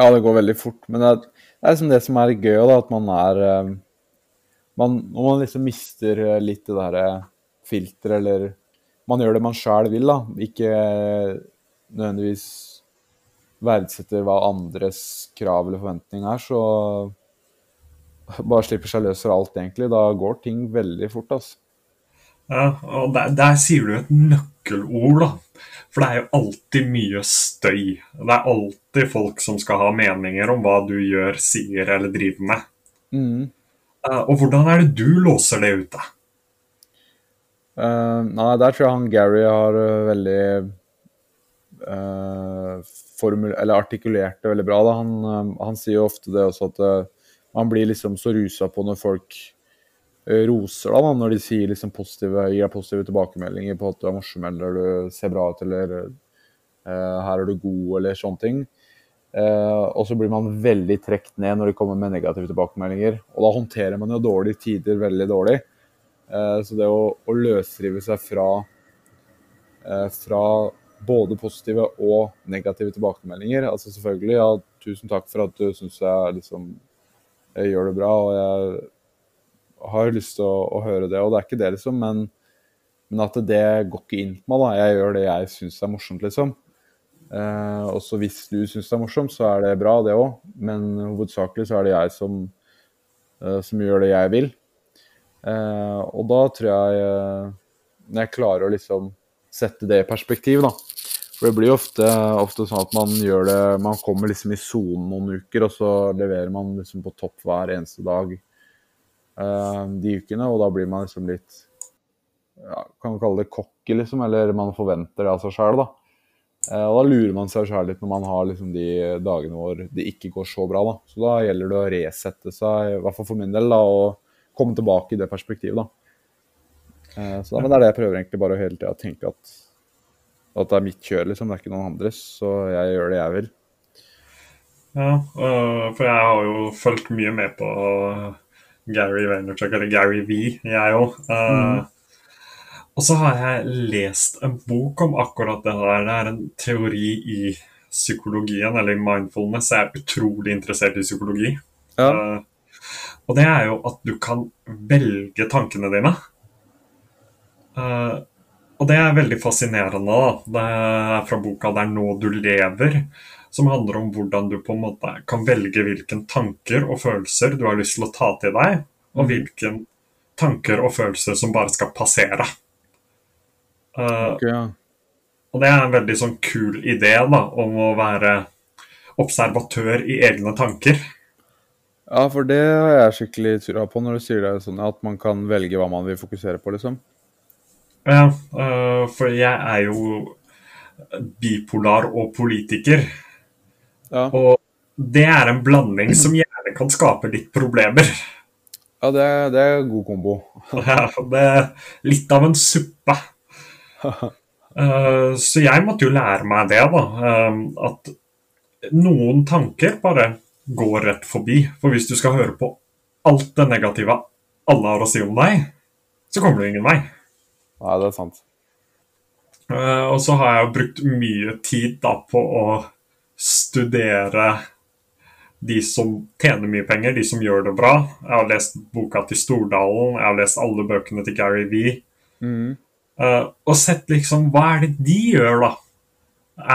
Ja, det går veldig fort. Men det er, det er liksom det som er gøy, da, at man er man, Når man liksom mister litt det derre filteret, eller man gjør det man sjæl vil, da. Ikke nødvendigvis verdsetter hva andres krav eller forventning er, så bare slipper seg løs fra alt, egentlig. Da går ting veldig fort, altså. Ja, og der, der sier du et nøkkelord, da. For det er jo alltid mye støy. Det er alltid folk som skal ha meninger om hva du gjør, sier eller driver med. Mm. Uh, og hvordan er det du låser det ute? Uh, nei, der tror jeg han Gary har uh, veldig formul eller artikulert det veldig bra. Da. Han, han sier jo ofte det også at man blir liksom så rusa på når folk roser da, når de sier liksom positive, gir deg positive tilbakemeldinger på at du er morsom eller du ser bra ut eller uh, her er du god eller sånne ting. Uh, og så blir man veldig trukket ned når de kommer med negative tilbakemeldinger. Og da håndterer man jo dårlige tider veldig dårlig. Uh, så det å, å løsrive seg fra, fra både positive og negative tilbakemeldinger Altså selvfølgelig, ja, tusen takk for at du syns jeg liksom jeg gjør det bra. og jeg har lyst til å, å, høre det, og det er ikke det, liksom. Men, men at det går ikke inn på meg. da, Jeg gjør det jeg syns er morsomt, liksom. Eh, og så hvis du syns det er morsomt, så er det bra, det òg. Men hovedsakelig så er det jeg som, eh, som gjør det jeg vil. Eh, og da tror jeg eh, Når jeg klarer å liksom sette det i perspektiv, da. For det blir jo ofte, ofte, sånn at man gjør det Man kommer liksom i sonen noen uker, og så leverer man liksom på topp hver eneste dag uh, de ukene, og da blir man liksom litt ja, Kan man kalle det cocky, liksom, eller man forventer det av seg sjøl, da. Uh, og da lurer man seg sjøl litt når man har liksom de dagene hvor det ikke går så bra, da. Så da gjelder det å resette seg, i hvert fall for min del, da, og komme tilbake i det perspektivet, da. Uh, så da, Men det er det jeg prøver egentlig bare hele tida å tenke at at det er mitt kjør, liksom. Det er ikke noen andres. Så jeg gjør det jeg vil. Ja, for jeg har jo fulgt mye med på Gary Vaynerchuk, eller Gary V, jeg òg. Mm. Og så har jeg lest en bok om akkurat det der. Det er en teori i psykologien, eller i mindfulness. Jeg er utrolig interessert i psykologi. Ja. Uh, og det er jo at du kan velge tankene dine. Uh, og det er veldig fascinerende. da. Det er fra boka 'Det er nå du lever', som handler om hvordan du på en måte kan velge hvilke tanker og følelser du har lyst til å ta til deg, og hvilken hvilke tanker og følelser som bare skal passere. Uh, okay, ja. Og det er en veldig sånn kul idé da, om å være observatør i egne tanker. Ja, for det har jeg skikkelig trua på når du sier det sånn at man kan velge hva man vil fokusere på, liksom. Ja, uh, for jeg er jo bipolar og politiker. Ja. Og det er en blanding som gjerne kan skape litt problemer. Ja, det, det er god kombo. ja, det er litt av en suppe. Uh, så jeg måtte jo lære meg det, da. Uh, at noen tanker bare går rett forbi. For hvis du skal høre på alt det negative alle har å si om deg, så kommer du ingen vei. Nei, det er sant. Uh, og så har jeg jo brukt mye tid da på å studere de som tjener mye penger, de som gjør det bra. Jeg har lest boka til Stordalen, jeg har lest alle bøkene til Gary Vee. Mm. Uh, og sett liksom Hva er det de gjør, da?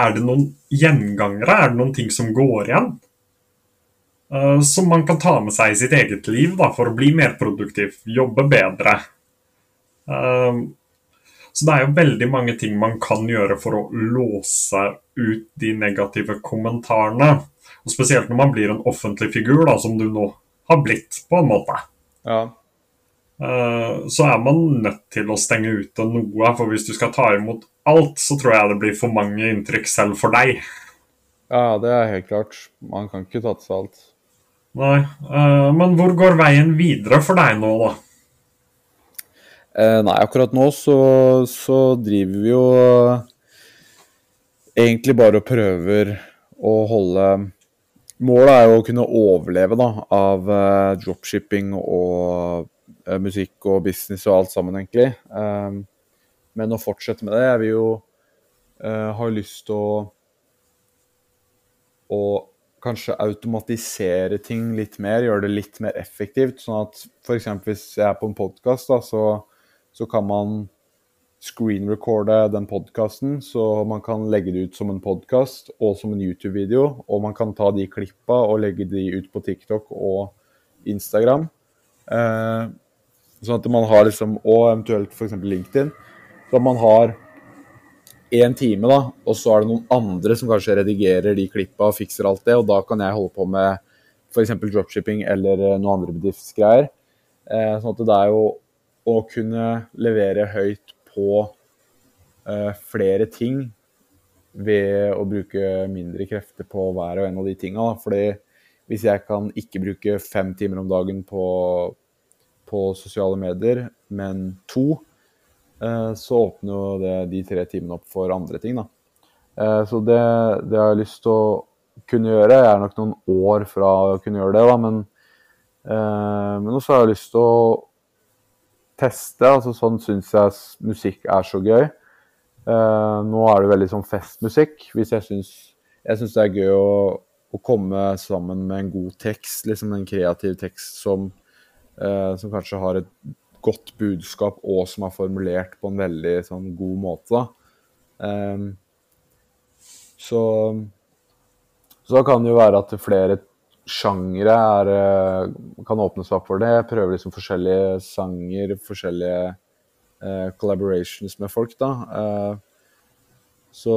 Er det noen gjengangere? Er det noen ting som går igjen? Uh, som man kan ta med seg i sitt eget liv da, for å bli mer produktiv, jobbe bedre. Uh, så det er jo veldig mange ting man kan gjøre for å låse ut de negative kommentarene. Og Spesielt når man blir en offentlig figur, da, som du nå har blitt, på en måte. Ja. Uh, så er man nødt til å stenge ute noe, for hvis du skal ta imot alt, så tror jeg det blir for mange inntrykk selv for deg. ja, det er helt klart. Man kan ikke ta til seg alt. Nei, uh, Men hvor går veien videre for deg nå, da? Eh, nei, akkurat nå så, så driver vi jo egentlig bare og prøver å holde Målet er jo å kunne overleve da, av eh, dropshipping og eh, musikk og business og alt sammen, egentlig. Um, men å fortsette med det Jeg vil jo uh, ha lyst til å å kanskje automatisere ting litt mer, gjøre det litt mer effektivt. Sånn at f.eks. hvis jeg er på en podkast, så så kan man screen-recorde den podkasten, så man kan legge det ut som en podkast og som en YouTube-video. Og man kan ta de klippa og legge de ut på TikTok og Instagram. Eh, sånn at man har liksom Og eventuelt f.eks. LinkedIn. Så at man har én time, da, og så er det noen andre som kanskje redigerer de klippa og fikser alt det, og da kan jeg holde på med f.eks. dropshipping eller eh, noen andre bedriftsgreier. Eh, sånn at det er jo å kunne levere høyt på eh, flere ting ved å bruke mindre krefter på hver og en av de tinga. Fordi hvis jeg kan ikke bruke fem timer om dagen på, på sosiale medier, men to, uh, så åpner jo det, de tre timene opp for andre ting. Da. Uh, så det, det, jeg lyst til å kunne gjøre. Jeg er nok noen år fra å kunne gjøre det, da, men, men også har jeg lyst til å teste. altså Sånn syns jeg musikk er så gøy. Nå er det veldig sånn festmusikk. Hvis jeg syns, jeg syns det er gøy å, å, komme sammen med en god tekst, liksom en kreativ tekst som, som kanskje har et godt budskap, og som er formulert på en veldig sånn, god måte. Um, så, så kan det jo være at flere sjangere er, eh, kan åpnes opp for det. Jeg prøver liksom forskjellige sanger, forskjellige uh, collaborations med folk, da. Uh, så,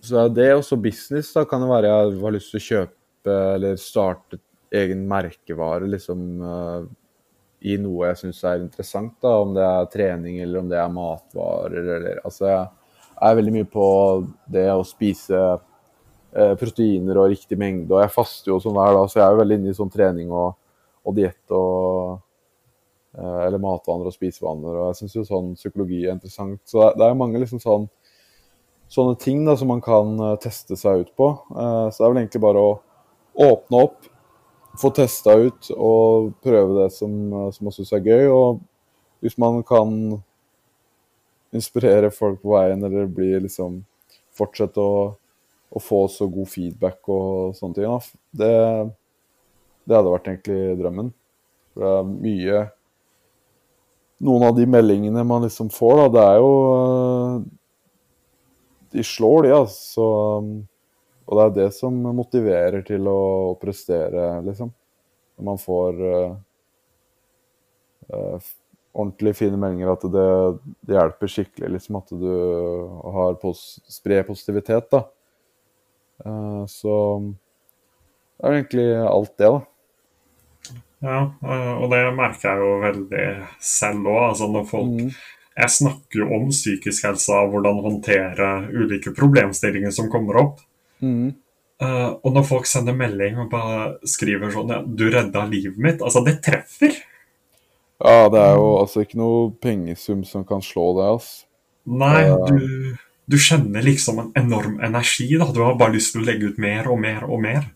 så er det også business, da. Kan det være jeg har lyst til å kjøpe eller starte egen merkevare, liksom. Uh, i noe jeg syns er interessant, da, om det er trening eller om det er matvarer eller Altså, jeg er veldig mye på det å spise eh, proteiner og riktig mengde. Og jeg faster jo sånn hver dag, så jeg er jo veldig inne i sånn trening og, og diett og eh, Eller matvaner og spisevaner. Og jeg syns jo sånn psykologi er interessant. Så det, er mange liksom sånn sånne ting da, som man kan uh, teste seg ut på. Uh, så det er vel egentlig bare å åpne opp, få testa ut og prøve det som, som man syns er gøy. Og hvis man kan inspirere folk på veien, eller bli liksom Fortsette å å få så god feedback og sånne ting. Det, det, hadde vært egentlig drømmen. For det er mye Noen av de meldingene man liksom får, da, det er jo De slår, de, altså. Og det er det som motiverer til å, prestere, liksom. Når man får uh, ordentlig fine meldinger at det, det, hjelper skikkelig, liksom. At du har pos sprer positivitet, da. Uh, så det er egentlig alt det, da. Ja, og det merker jeg jo veldig selv òg. Altså når folk mm. Jeg snakker jo om psykisk helse og hvordan håndtere ulike problemstillinger som kommer opp. Mm. Uh, og når folk sender melding og bare skriver sånn ja, 'Du redda livet mitt', altså det treffer. Ja, det er jo altså ikke noe pengesum som kan slå det, altså. Nei, du du kjenner liksom en enorm energi. da, Du har bare lyst til å legge ut mer og mer og mer.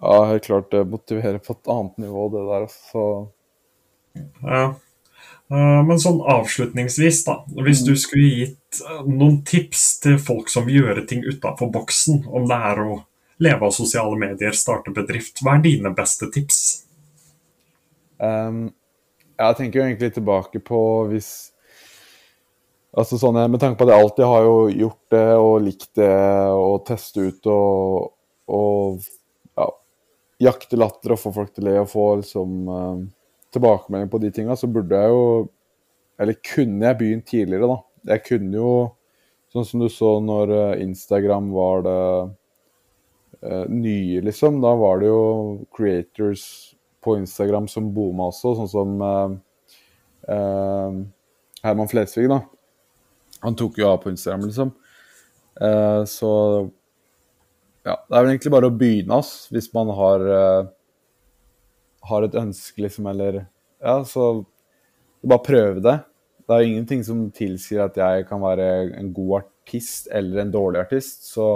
Ja, helt klart det motiverer på et annet nivå, det der. altså. Ja. Eh, Men sånn avslutningsvis, da. Hvis du skulle gitt eh, noen tips til folk som vil gjøre ting utafor boksen, om det er å leve av sosiale medier, starte bedrift, hva er dine beste tips? Um, jeg tenker jo egentlig tilbake på hvis Altså sånn, Med tanke på at jeg alltid har jo gjort det og likt det og teste ut og, og ja, jakte latter og få folk til å le og få liksom eh, tilbakemelding på de tinga, så burde jeg jo Eller kunne jeg begynt tidligere, da. Jeg kunne jo, sånn som du så når eh, Instagram var det eh, nye, liksom. Da var det jo creators på Instagram som booma også, sånn som eh, eh, Herman Flesvig, da. Han tok jo av på Instagram, liksom. Eh, så ja, det er vel egentlig bare å begynne, ass, hvis man har eh, har et ønske, liksom, eller Ja, så bare prøve det. Det er ingenting som tilsier at jeg kan være en god artist eller en dårlig artist. Så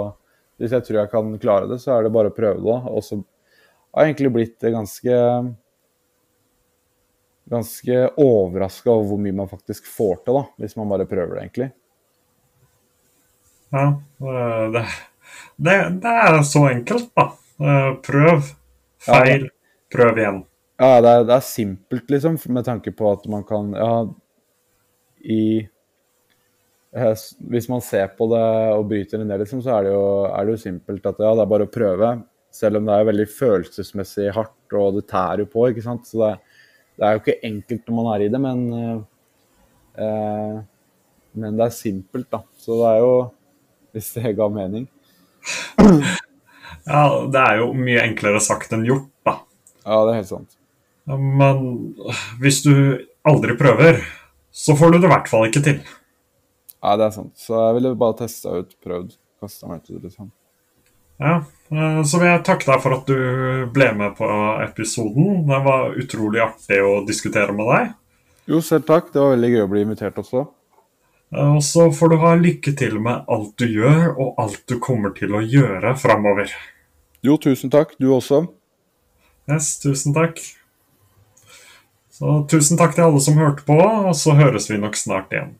hvis jeg tror jeg kan klare det, så er det bare å prøve det. Og så har jeg egentlig blitt ganske ganske overraska over hvor mye man faktisk får til, da, hvis man bare prøver det, egentlig. Ja, det, det, det er så enkelt, da. Eh, Prøv. Feil. Prøv igjen. Ja, det er, det er simpelt, liksom, med tanke på at man kan Ja, i eh, Hvis man ser på det og bryter det ned, liksom, så er det, jo, er det jo simpelt at ja, det er bare å prøve. Selv om det er veldig følelsesmessig hardt, og det tærer jo på, ikke sant. Så det, det er jo ikke enkelt når man er i det, men eh, eh, Men det er simpelt, da. Så det er jo Hvis det ga mening. Ja, det er jo mye enklere sagt enn gjort. Ja, det er helt sant. Men hvis du aldri prøver, så får du det i hvert fall ikke til. Ja, det er sant. Så jeg ville bare testa ut, prøvd, kasta meg ut i det, liksom. Ja, eh, Så vil jeg takke deg for at du ble med på episoden. Det var utrolig artig å diskutere med deg. Jo, selv takk. Det var veldig gøy å bli invitert også. Eh, Og så får du ha lykke til med alt du gjør, og alt du kommer til å gjøre framover. Jo, tusen takk. Du også. Yes, tusen takk. Så tusen takk til alle som hørte på, og så høres vi nok snart igjen.